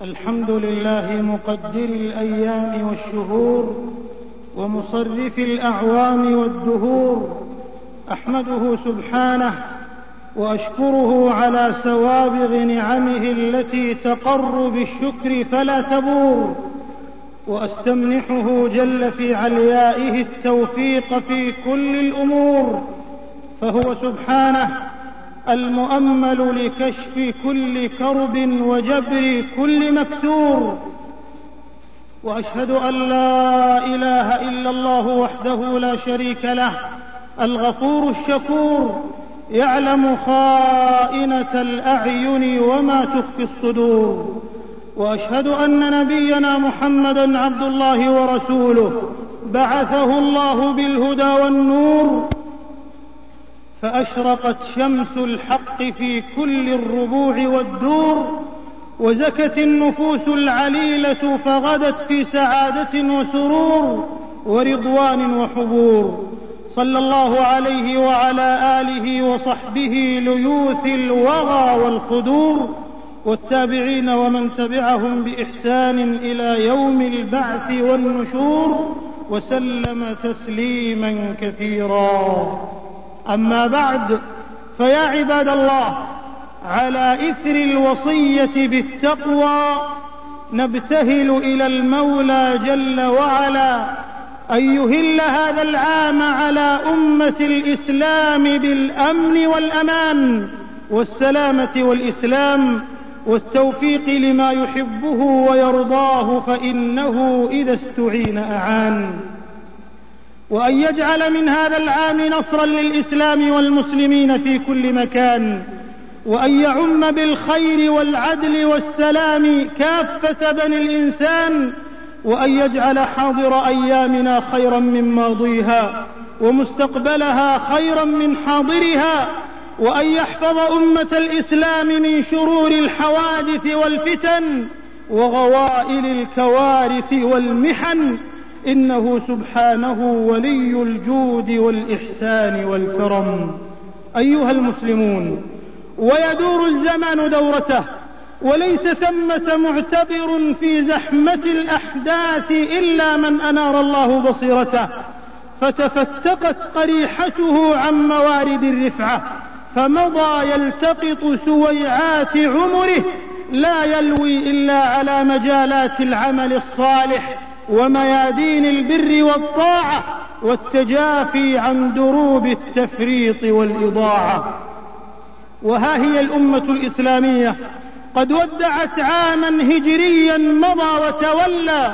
الحمد لله مقدر الأيام والشهور ومصرف الأعوام والدهور أحمده سبحانه وأشكره على سوابغ نعمه التي تقر بالشكر فلا تبور وأستمنحه جل في عليائه التوفيق في كل الأمور فهو سبحانه المؤمل لكشف كل كرب وجبر كل مكسور. وأشهد أن لا إله إلا الله وحده لا شريك له الغفور الشكور يعلم خائنة الأعين وما تخفي الصدور. وأشهد أن نبينا محمدا عبد الله ورسوله بعثه الله بالهدى والنور. فأشرقت شمس الحق في كل الربوع والدور وزكت النفوس العليلة فغدت في سعادة وسرور ورضوان وحبور. صلى الله عليه وعلى آله وصحبه ليوث الوغى والخدور والتابعين ومن تبعهم بإحسان إلى يوم البعث والنشور وسلم تسليما كثيرا. أما بعد فيا عباد الله على إثر الوصية بالتقوى نبتهل إلى المولى جل وعلا أن يهل هذا العام على أمة الإسلام بالأمن والأمان والسلامة والإسلام والتوفيق لما يحبه ويرضاه فإنه إذا استعين أعان. وأن يجعل من هذا العام نصرا للإسلام والمسلمين في كل مكان وأن يعم بالخير والعدل والسلام كافة بني الإنسان وأن يجعل حاضر أيامنا خيرا من ماضيها ومستقبلها خيرا من حاضرها وأن يحفظ أمة الإسلام من شرور الحوادث والفتن وغوائل الكوارث والمحن إنه سبحانه ولي الجود والإحسان والكرم. أيها المسلمون ويدور الزمان دورته وليس ثمة معتبر في زحمة الأحداث إلا من أنار الله بصيرته. فتفتقت قريحته عن موارد الرفعة فمضى يلتقط سويعات عمره لا يلوي إلا على مجالات العمل الصالح. وميادين البر والطاعة والتجافي عن دروب التفريط والإضاعة. وها هي الأمة الإسلامية. قد ودعت عاما هجريا مضى وتولى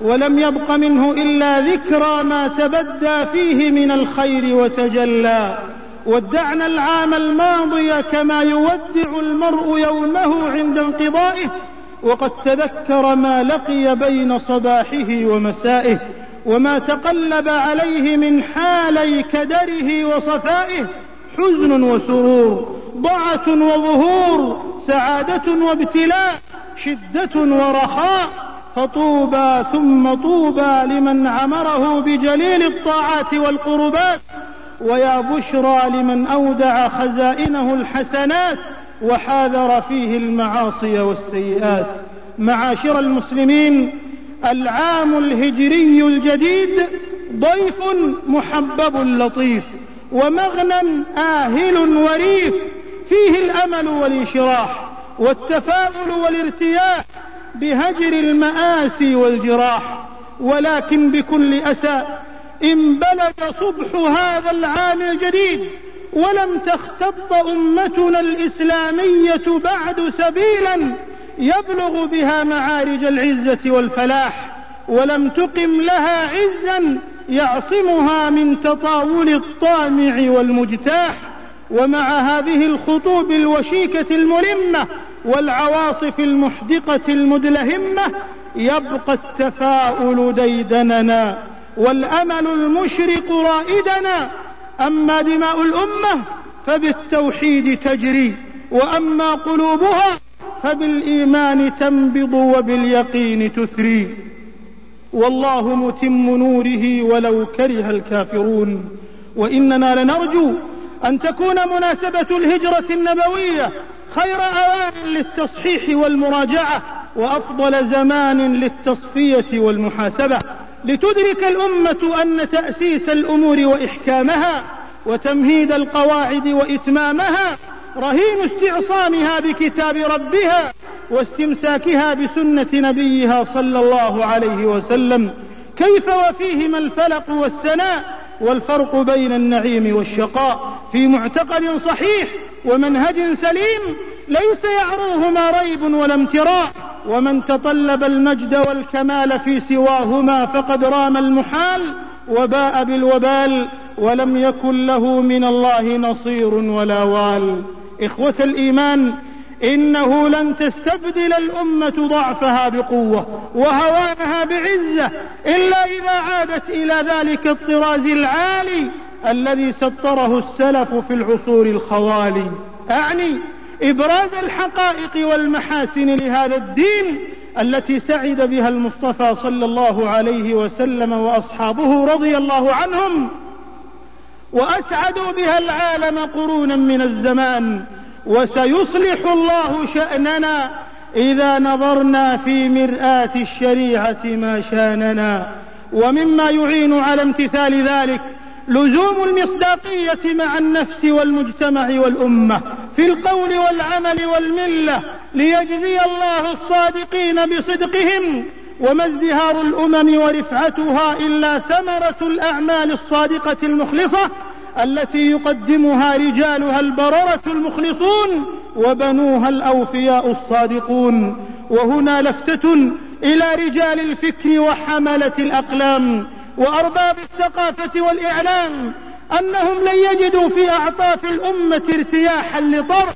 ولم يبق منه إلا ذكرى ما تبدى فيه من الخير وتجلى. ودعنا العام الماضي كما يودع المرء يومه عند انقضائه وقد تذكر ما لقي بين صباحه ومسائه وما تقلب عليه من حالي كدره وصفائه. حزن وسرور ضعة وظهور سعادة وابتلاء شدة ورخاء. فطوبى ثم طوبى لمن عمره بجليل الطاعات والقربات. ويا بشرى لمن أودع خزائنه الحسنات. وحاذر فيه المعاصي والسيئات. معاشر المسلمين العام الهجري الجديد ضيف محبب لطيف ومغنم آهل وريف. فيه الأمل والانشراح والتفاؤل والارتياح بهجر المآسي والجراح. ولكن بكل أسى إن بلغ صبح هذا العام الجديد ولم تختط أمتنا الإسلامية بعد سبيلا يبلغ بها معارج العزة والفلاح ولم تقم لها عزا يعصمها من تطاول الطامع والمجتاح ومع هذه الخطوب الوشيكة الملمة والعواصف المحدقة المدلهمة يبقى التفاؤل ديدننا والأمل المشرق رائدنا أما دماء الأمة فبالتوحيد تجري وأما قلوبها فبالإيمان تنبض وباليقين تثري. والله متم نوره ولو كره الكافرون. وإننا لنرجو أن تكون مناسبة الهجرة النبوية خير أوان للتصحيح والمراجعة وأفضل زمان للتصفية والمحاسبة. لتدرك الأمة أن تأسيس الأمور وإحكامها وتمهيد القواعد وإتمامها رهين استعصامها بكتاب ربها واستمساكها بسنة نبيها صلى الله عليه وسلم. كيف وفيهما الفلق والسناء والفرق بين النعيم والشقاء؟ في معتقد صحيح ومنهج سليم ليس يعروهما ريب ولا امتراء. ومن تطلب المجد والكمال في سواهما فقد رام المحال وباء بالوبال ولم يكن له من الله نصير ولا وال. إخوة الإيمان إنه لن تستبدل الأمة ضعفها بقوة وهوانها بعزة إلا إذا عادت إلى ذلك الطراز العالي الذي سطره السلف في العصور الخوالي. أعني إبراز الحقائق والمحاسن لهذا الدين التي سعد بها المصطفى صلى الله عليه وسلم وأصحابه رضي الله عنهم وأسعدوا بها العالم قرونا من الزمان وسيصلح الله شأننا إذا نظرنا في مرآة الشريعة ما شاننا ومما يعين على امتثال ذلك لزوم المصداقية مع النفس والمجتمع والأمة. في القول والعمل والملة ليجزي الله الصادقين بصدقهم وما ازدهار الأمم ورفعتها إلا ثمرة الأعمال الصادقة المخلصة التي يقدمها رجالها البررة المخلصون وبنوها الأوفياء الصادقون. وهنا لفتة إلى رجال الفكر وحملة الأقلام وأرباب الثقافة والإعلام أنهم لن يجدوا في أعطاف الأمة ارتياحا لطرف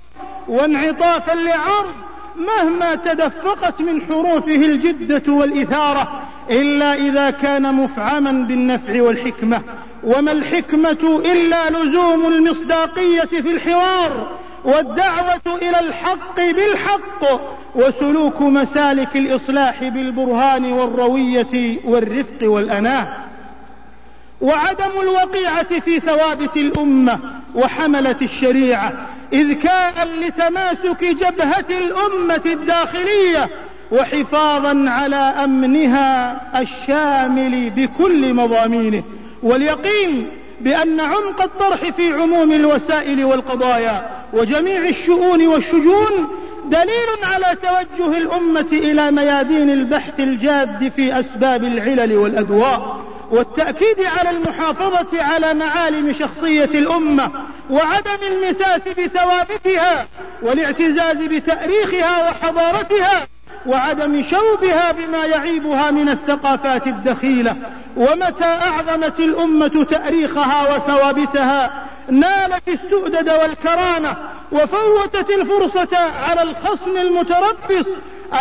وانعطافا لعرض مهما تدفقت من حروفه الجدة والإثارة إلا إذا كان مفعما بالنفع والحكمة. وما الحكمة إلا لزوم المصداقية في الحوار والدعوة إلى الحق بالحق وسلوك مسالك الإصلاح بالبرهان والروية والرفق والأناة. وعدم الوقيعة في ثوابت الأمة وحملة الشريعة إذ كان لتماسك جبهة الأمة الداخلية وحفاظا على أمنها الشامل بكل مضامينه. واليقين بأن عمق الطرح في عموم الوسائل والقضايا وجميع الشؤون والشجون دليل على توجه الأمة إلى ميادين البحث الجاد في أسباب العلل والأدواء. والتأكيد على المحافظة على معالم شخصية الأمة وعدم المساس بثوابتها والاعتزاز بتأريخها وحضارتها وعدم شوبها بما يعيبها من الثقافات الدخيلة ومتى أعظمت الأمة تأريخها وثوابتها نالت السؤدد والكرامة وفوتت الفرصة على الخصم المتربص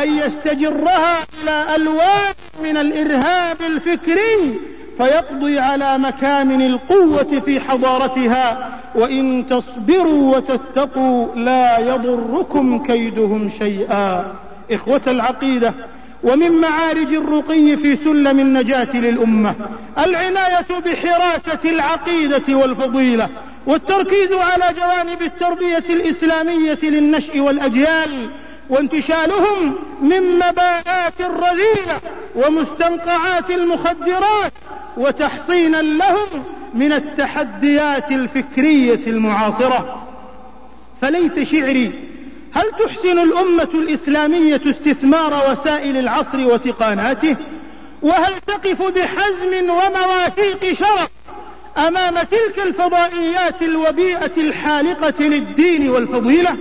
أن يستجرها إلى ألوان من الإرهاب الفكري. فيقضي على مكامن القوة في حضارتها وإن تصبروا وتتقوا لا يضركم كيدهم شيئا. إخوة العقيدة ومن معارج الرقي في سلم النجاة للأمة العناية بحراسة العقيدة والفضيلة والتركيز على جوانب التربية الإسلامية للنشء والأجيال وانتشالهم من مباءات الرذيلة ومستنقعات المخدرات. وتحصينا لهم من التحديات الفكرية المعاصرة. فليت شعري هل تحسن الأمة الإسلامية استثمار وسائل العصر وتقاناته؟ وهل تقف بحزم ومواثيق شرف أمام تلك الفضائيات الوبيئة الحالقة للدين والفضيلة؟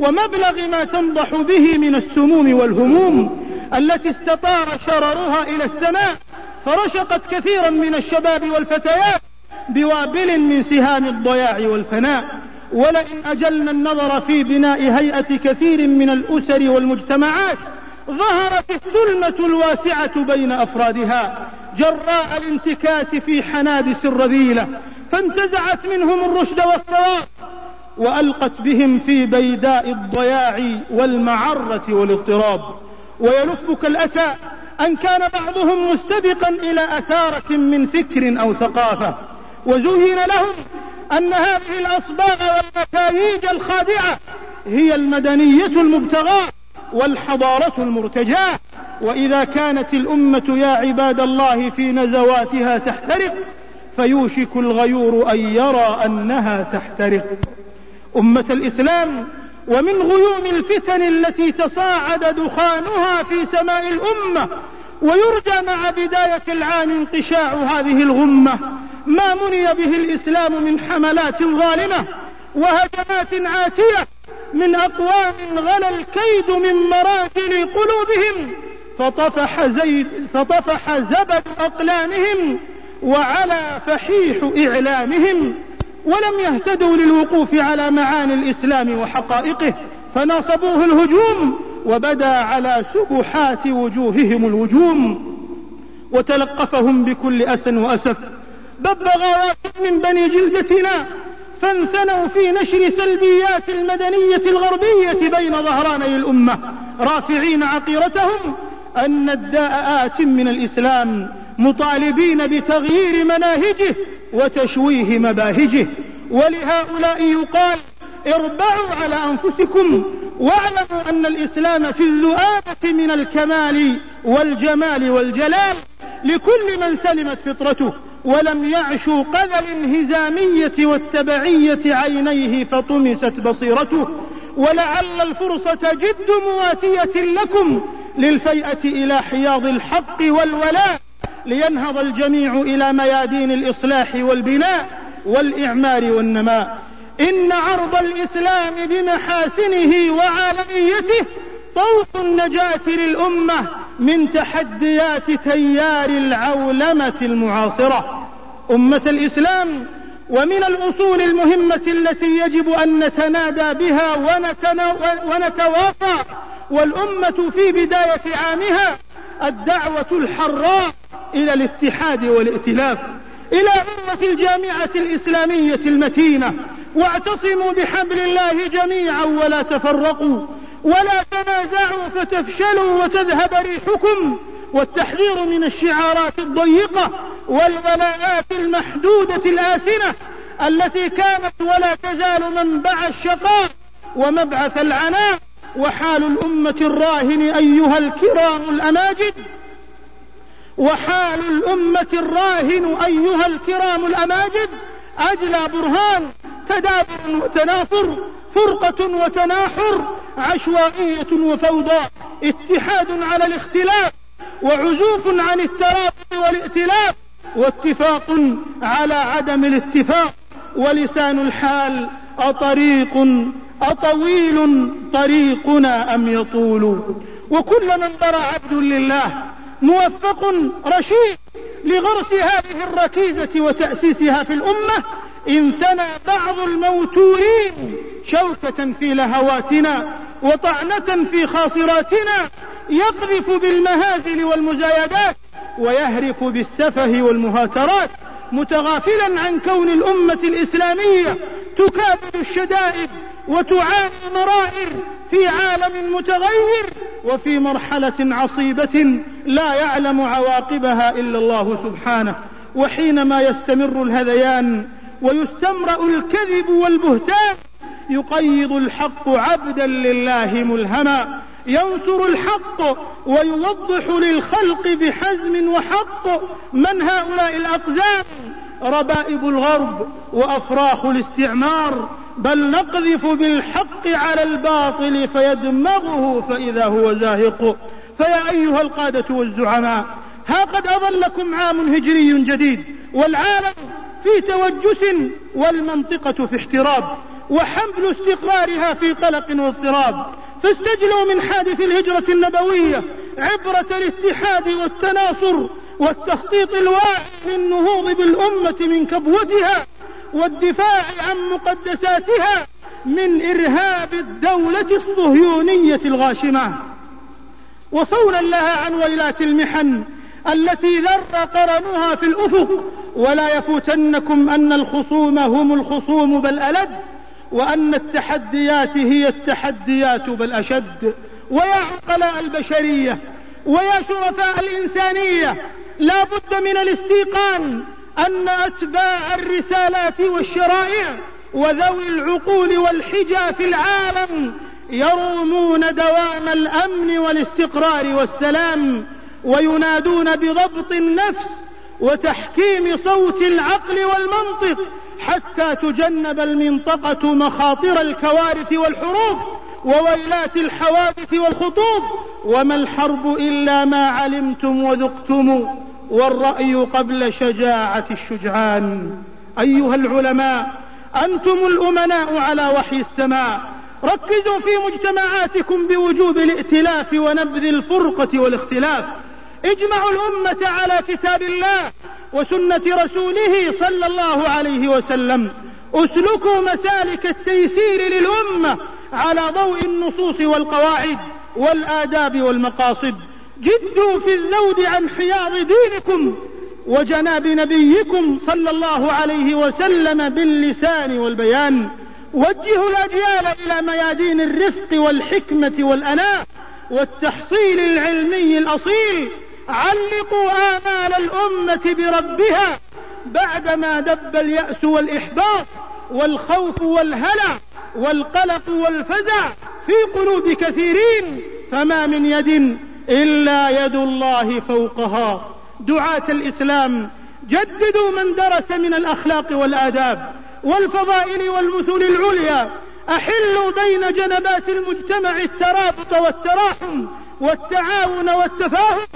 ومبلغ ما تنضح به من السموم والهموم التي استطار شررها إلى السماء؟ فرشقت كثيرا من الشباب والفتيات بوابل من سهام الضياع والفناء. ولئن أجلنا النظر في بناء هيئة كثير من الأسر والمجتمعات ظهرت الثلمة الواسعة بين أفرادها. جراء الانتكاس في حنادس الرذيلة فانتزعت منهم الرشد والصواب وألقت بهم في بيداء الضياع والمعرة والاضطراب. ويلفك الأسى أن كان بعضهم مستبقا إلى أثارة من فكر أو ثقافة وزين لهم أن هذه الأصباغ والمكاييج الخادعة هي المدنية المبتغاة والحضارة المرتجاة. وإذا كانت الأمة يا عباد الله في نزواتها تحترق فيوشك الغيور أن يرى أنها تحترق. أمة الإسلام ومن غيوم الفتن التي تصاعد دخانها في سماء الأمة ويرجى مع بداية العام انقشاع هذه الغمة. ما مني به الإسلام من حملات ظالمة وهجمات عاتية من أقوام غلا الكيد من مراجل قلوبهم فطفح, زيد فطفح زبد أقلامهم وعلى فحيح إعلامهم. ولم يهتدوا للوقوف على معاني الإسلام وحقائقه فناصبوه الهجوم وبدا على سبحات وجوههم الوجوم وتلقفهم بكل أس وأسف. ببغاوات من بني جلدتنا فانثنوا في نشر سلبيات المدنية الغربية بين ظهراني الأمة رافعين عقيرتهم أن الداء آت من الإسلام مطالبين بتغيير مناهجه وتشويه مباهجه. ولهؤلاء يقال اربعوا على أنفسكم واعلموا أن الإسلام في الذؤابة من الكمال والجمال والجلال لكل من سلمت فطرته ولم يعشوا قذى الانهزامية والتبعية عينيه فطمست بصيرته. ولعل الفرصة جد مواتية لكم للفيئة إلى حياض الحق والولاء. لينهض الجميع إلى ميادين الإصلاح والبناء والإعمار والنماء. إن عرض الإسلام بمحاسنه وعالميته طوق النجاة للأمة من تحديات تيار العولمة المعاصرة. أمة الإسلام ومن الأصول المهمة التي يجب أن نتنادى بها ونتواصى والأمة في بداية عامها الدعوة الحراء إلى الاتحاد والائتلاف إلى عروة الجامعة الإسلامية المتينة. واعتصموا بحبل الله جميعا ولا تفرقوا ولا تنازعوا فتفشلوا وتذهب ريحكم. والتحذير من الشعارات الضيقة والولاءات المحدودة الآسنة التي كانت ولا تزال منبع الشقاء ومبعث العناء. وحال الأمة الراهن أيها الكرام الأماجد. وحال الأمة الراهن أيها الكرام الأماجد. أجلى برهان تدابر وتنافر فرقة وتناحر عشوائية وفوضى اتحاد على الاختلاف وعزوف عن الترابط والائتلاف واتفاق على عدم الاتفاق ولسان الحال أطريق أطويل طريقنا أم يطول؟ وكل من برى عبد لله موفق رشيد لغرس هذه الركيزة وتأسيسها في الأمة إن ثنى بعض الموتورين شوكة في لهواتنا وطعنة في خاصراتنا يقذف بالمهازل والمزايدات ويهرف بالسفه والمهاترات متغافلا عن كون الأمة الإسلامية تكابد الشدائد وتعاني المرائر في عالم متغير وفي مرحلة عصيبة لا يعلم عواقبها إلا الله سبحانه. وحينما يستمر الهذيان ويستمرأ الكذب والبهتان يقيض الحق عبدا لله ملهما. ينصر الحق ويوضح للخلق بحزم وحق. من هؤلاء الأقزام؟ ربائب الغرب وأفراخ الاستعمار بل نقذف بالحق على الباطل فيدمغه فإذا هو زاهق. فيا أيها القادة والزعماء ها قد أظلكم عام هجري جديد والعالم في توجس والمنطقة في احتراب وحمل استقرارها في قلق واضطراب. فاستجلوا من حادث الهجرة النبوية عبرة الاتحاد والتناصر والتخطيط الواعي للنهوض بالأمة من كبوتها والدفاع عن مقدساتها من إرهاب الدولة الصهيونية الغاشمة. وصولا لها عن ويلات المحن التي ذر قرنها في الأفق ولا يفوتنكم أن الخصوم هم الخصوم بل ألد وأن التحديات هي التحديات بل أشد. ويا عقلاء البشرية ويا شرفاء الإنسانية لا بد من الاستيقان أن أتباع الرسالات والشرائع وذوي العقول والحجى في العالم يرومون دوام الأمن والاستقرار والسلام وينادون بضبط النفس وتحكيم صوت العقل والمنطق حتى تجنب المنطقة مخاطر الكوارث والحروب وويلات الحوادث والخطوب وما الحرب إلا ما علمتم وذقتم والرأي قبل شجاعة الشجعان. أيها العلماء أنتم الأمناء على وحي السماء. ركزوا في مجتمعاتكم بوجوب الائتلاف ونبذ الفرقة والاختلاف. اجمعوا الأمة على كتاب الله وسنة رسوله صلى الله عليه وسلم. اسلكوا مسالك التيسير للأمة على ضوء النصوص والقواعد. والآداب والمقاصد. جدوا في الذود عن حياض دينكم وجناب نبيكم صلى الله عليه وسلم باللسان والبيان. وجهوا الأجيال إلى ميادين الرفق والحكمة والأناء والتحصيل العلمي الأصيل. علقوا آمال الأمة بربها بعدما دب اليأس والإحباط. والخوف والهلع والقلق والفزع في قلوب كثيرين فما من يد إلا يد الله فوقها. دعاة الإسلام جددوا من درس من الأخلاق والآداب والفضائل والمثل العليا. أحلوا بين جنبات المجتمع الترابط والتراحم والتعاون والتفاهم.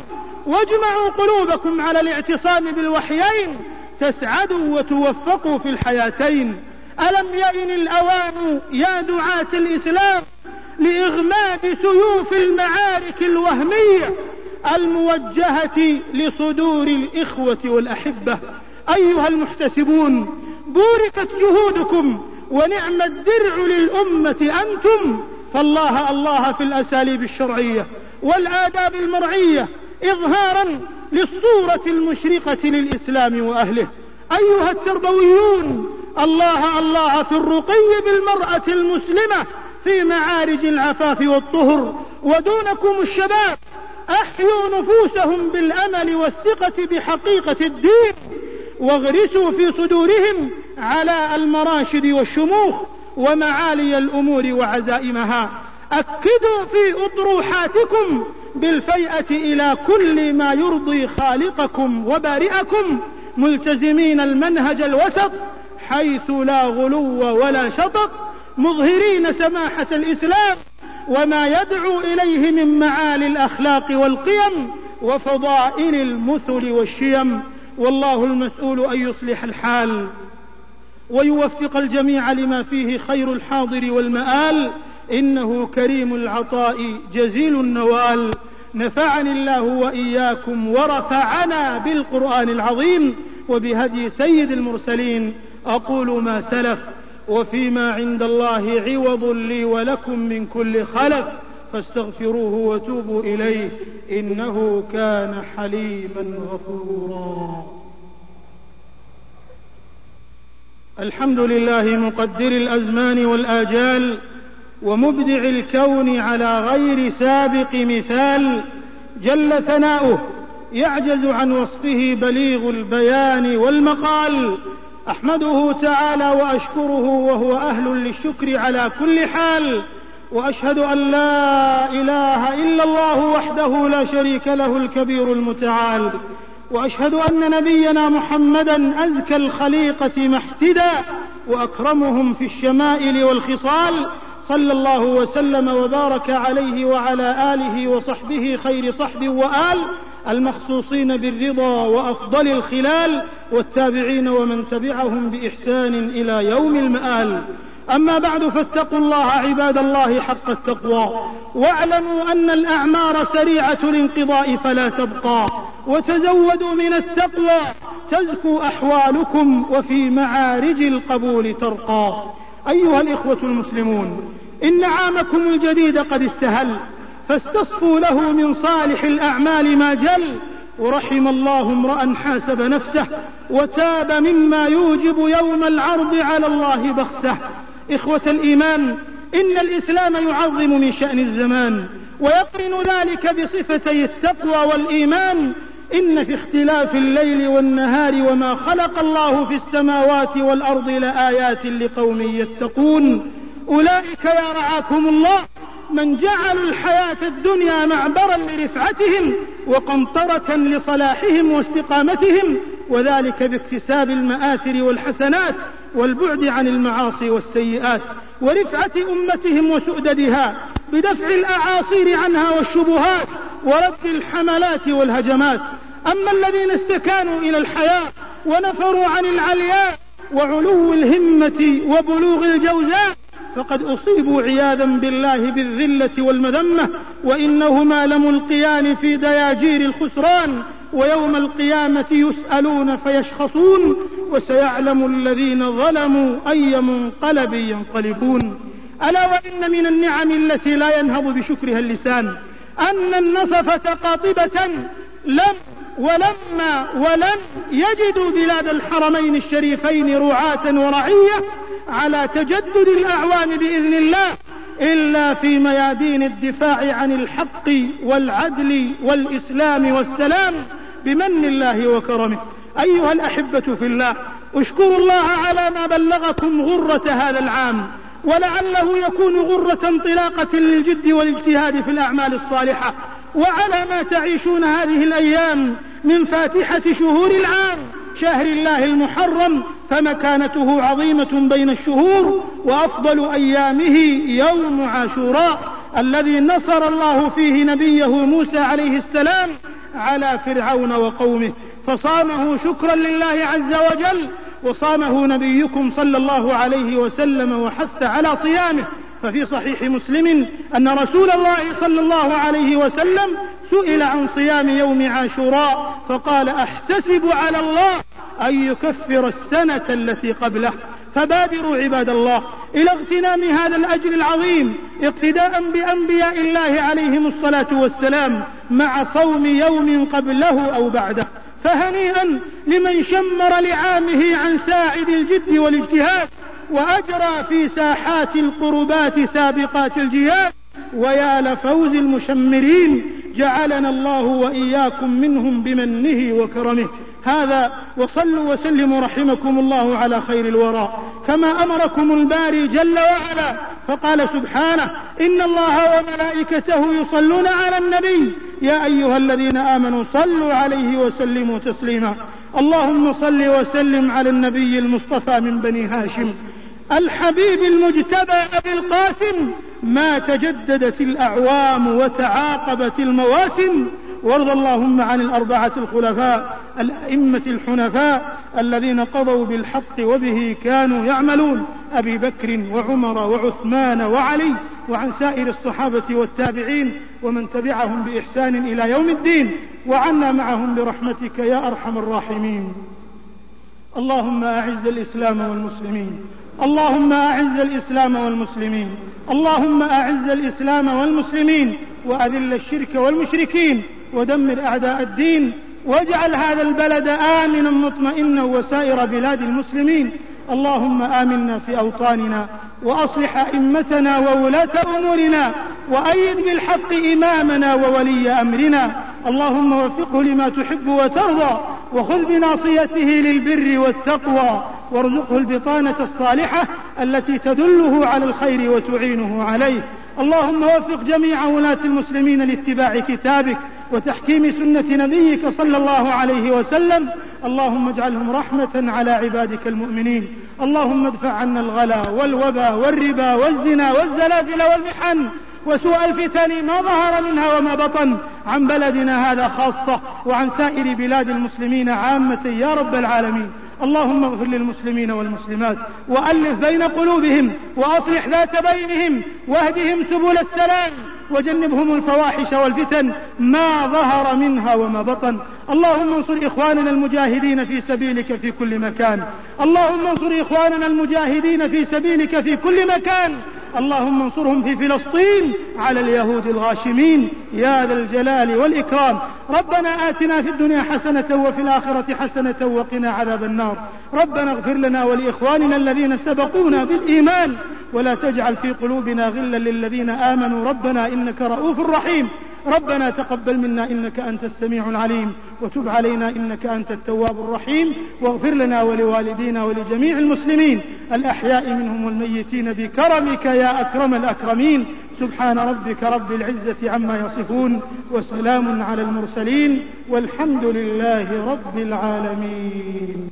واجمعوا قلوبكم على الاعتصام بالوحيين. تسعدوا وتوفقوا في الحياتين. ألم يئن الأوان يا دعاة الإسلام لإغماد سيوف المعارك الوهمية الموجهة لصدور الإخوة والأحبة؟ أيها المحتسبون بوركت جهودكم ونعم الدرع للأمة أنتم فالله الله في الأساليب الشرعية والآداب المرعية إظهارا للصورة المشرقة للإسلام وأهله. أيها التربويون الله الله في الرقي بالمرأة المسلمة في معارج العفاف والطهر ودونكم الشباب أحيوا نفوسهم بالأمل والثقة بحقيقة الدين واغرسوا في صدورهم على المراشد والشموخ ومعالي الأمور وعزائمها. أكدوا في أطروحاتكم بالفيئة إلى كل ما يرضي خالقكم وبارئكم ملتزمين المنهج الوسط حيث لا غلو ولا شطط مظهرين سماحة الإسلام وما يدعو إليه من معالي الأخلاق والقيم وفضائل المثل والشيم. والله المسؤول أن يصلح الحال ويوفق الجميع لما فيه خير الحاضر والمآل. إنه كريم العطاء جزيل النوال. نفعني الله وإياكم ورفعنا بالقرآن العظيم وبهدي سيد المرسلين. أقول ما سلف وفيما عند الله عوض لي ولكم من كل خلف فاستغفروه وتوبوا إليه إنه كان حليما غفورا. الحمد لله مقدر الأزمان والآجال ومبدع الكون على غير سابق مثال جل ثناؤه يعجز عن وصفه بليغ البيان والمقال. أحمده تعالى وأشكره وهو أهل للشكر على كل حال وأشهد أن لا إله إلا الله وحده لا شريك له الكبير المتعال وأشهد أن نبينا محمدا أزكى الخليقة محتدا وأكرمهم في الشمائل والخصال صلى الله وسلم وبارك عليه وعلى آله وصحبه خير صحب وآل المخصوصين بالرضا وأفضل الخلال والتابعين ومن تبعهم بإحسان إلى يوم المآل. أما بعد فاتقوا الله عباد الله حق التقوى واعلموا أن الأعمار سريعة الانقضاء فلا تبقى وتزودوا من التقوى تزكو أحوالكم وفي معارج القبول ترقى. أيها الإخوة المسلمون إن عامكم الجديد قد استهل فاستصفوا له من صالح الأعمال ما جل. ورحم الله امرأ حاسب نفسه وتاب مما يوجب يوم العرض على الله بخسه. إخوة الإيمان إن الإسلام يعظم من شأن الزمان ويقرن ذلك بصفتي التقوى والإيمان. إن في اختلاف الليل والنهار وما خلق الله في السماوات والأرض لآيات لقوم يتقون. أولئك يا رعاكم الله. من جعلوا الحياة الدنيا معبرا لرفعتهم وقنطرة لصلاحهم واستقامتهم وذلك باكتساب المآثر والحسنات والبعد عن المعاصي والسيئات ورفعة أمتهم وسؤددها بدفع الأعاصير عنها والشبهات ورد الحملات والهجمات. أما الذين استكانوا إلى الحياة ونفروا عن العلياء وعلو الهمة وبلوغ الجوزاء فقد أصيبوا عياذا بالله بالذلة والمذمة وإنهما لملقيان في دياجير الخسران ويوم القيامة يسألون فيشخصون وسيعلم الذين ظلموا أي منقلب ينقلبون. ألا وإن من النعم التي لا ينهض بشكرها اللسان أن النصفة قاطبة لم ولما ولم يجدوا بلاد الحرمين الشريفين رعاة ورعية على تجدد الأعوام بإذن الله إلا في ميادين الدفاع عن الحق والعدل والإسلام والسلام بمن الله وكرمه. أيها الأحبة في الله اشكروا الله على ما بلغكم غرة هذا العام ولعله يكون غرة انطلاقة للجد والاجتهاد في الأعمال الصالحة وعلى ما تعيشون هذه الأيام من فاتحة شهور العام شهر الله المحرم فمكانته عظيمة بين الشهور وأفضل أيامه يوم عاشوراء الذي نصر الله فيه نبيه موسى عليه السلام على فرعون وقومه. فصامه شكرا لله عز وجل وصامه نبيكم صلى الله عليه وسلم وحث على صيامه. ففي صحيح مسلم أن رسول الله صلى الله عليه وسلم سئل عن صيام يوم عاشوراء فقال أحتسب على الله أن يكفر السنة التي قبله. فبادروا عباد الله إلى اغتنام هذا الأجر العظيم اقتداء بأنبياء الله عليهم الصلاة والسلام مع صوم يوم قبله أو بعده. فهنيئا لمن شمر لعامه عن ساعد الجد والاجتهاد وأجرى في ساحات القربات سابقات الجهاد. ويا لفوز المشمرين جعلنا الله وإياكم منهم بمنه وكرمه. هذا وصلوا وسلموا رحمكم الله على خير الورى كما أمركم الباري جل وعلا فقال سبحانه إن الله وملائكته يصلون على النبي يا أيها الذين آمنوا صلوا عليه وسلموا تسليما اللهم صل وسلم على النبي المصطفى من بني هاشم الحبيب المجتبى أبي القاسم ما تجددت الأعوام وتعاقبت المواسم وارض اللهم عن الأربعة الخلفاء الأئمة الحنفاء الذين قضوا بالحق وبه كانوا يعملون أبي بكر وعمر وعثمان وعلي وعن سائر الصحابة والتابعين ومن تبعهم بإحسان إلى يوم الدين وعنا معهم برحمتك يا أرحم الراحمين. اللهم أعز الإسلام والمسلمين اللهم أعز الإسلام والمسلمين اللهم أعز الإسلام والمسلمين وأذل الشرك والمشركين ودمر أعداء الدين واجعل هذا البلد آمنا مطمئنا وسائر بلاد المسلمين. اللهم آمنا في أوطاننا وأصلح أئمتنا وولاة أمورنا وأيد بالحق إمامنا وولي أمرنا. اللهم وفقه لما تحب وترضى وخذ بناصيته للبر والتقوى وارزقه البطانة الصالحة التي تدله على الخير وتعينه عليه. اللهم وفق جميع ولاة المسلمين لاتباع كتابك وتحكيم سنة نبيك صلى الله عليه وسلم. اللهم اجعلهم رحمة على عبادك المؤمنين. اللهم ادفع عنا الغلا والوبا والربا والزنا والزلازل والمحن وسوء الفتن ما ظهر منها وما بطن عن بلدنا هذا خاصة وعن سائر بلاد المسلمين عامة يا رب العالمين. اللهم اغفر للمسلمين والمسلمات وألف بين قلوبهم وأصلح ذات بينهم واهدهم سبل السلام وجنبهم الفواحش والفتن ما ظهر منها وما بطن. اللهم انصر إخواننا المجاهدين في سبيلك في كل مكان. اللهم انصر إخواننا المجاهدين في سبيلك في كل مكان. اللهم انصرهم في فلسطين على اليهود الغاشمين. يا ذا الجلال والإكرام. ربنا آتنا في الدنيا حسنة وفي الآخرة حسنة وقنا عذاب النار. ربنا اغفر لنا ولإخواننا الذين سبقونا بالإيمان. ولا تجعل في قلوبنا غلا للذين آمنوا. ربنا إنك رؤوف رحيم. ربنا تقبل منا إنك أنت السميع العليم وتب علينا إنك أنت التواب الرحيم واغفر لنا ولوالدينا ولجميع المسلمين الأحياء منهم والميتين بكرمك يا أكرم الأكرمين. سبحان ربك رب العزة عما يصفون وسلام على المرسلين والحمد لله رب العالمين.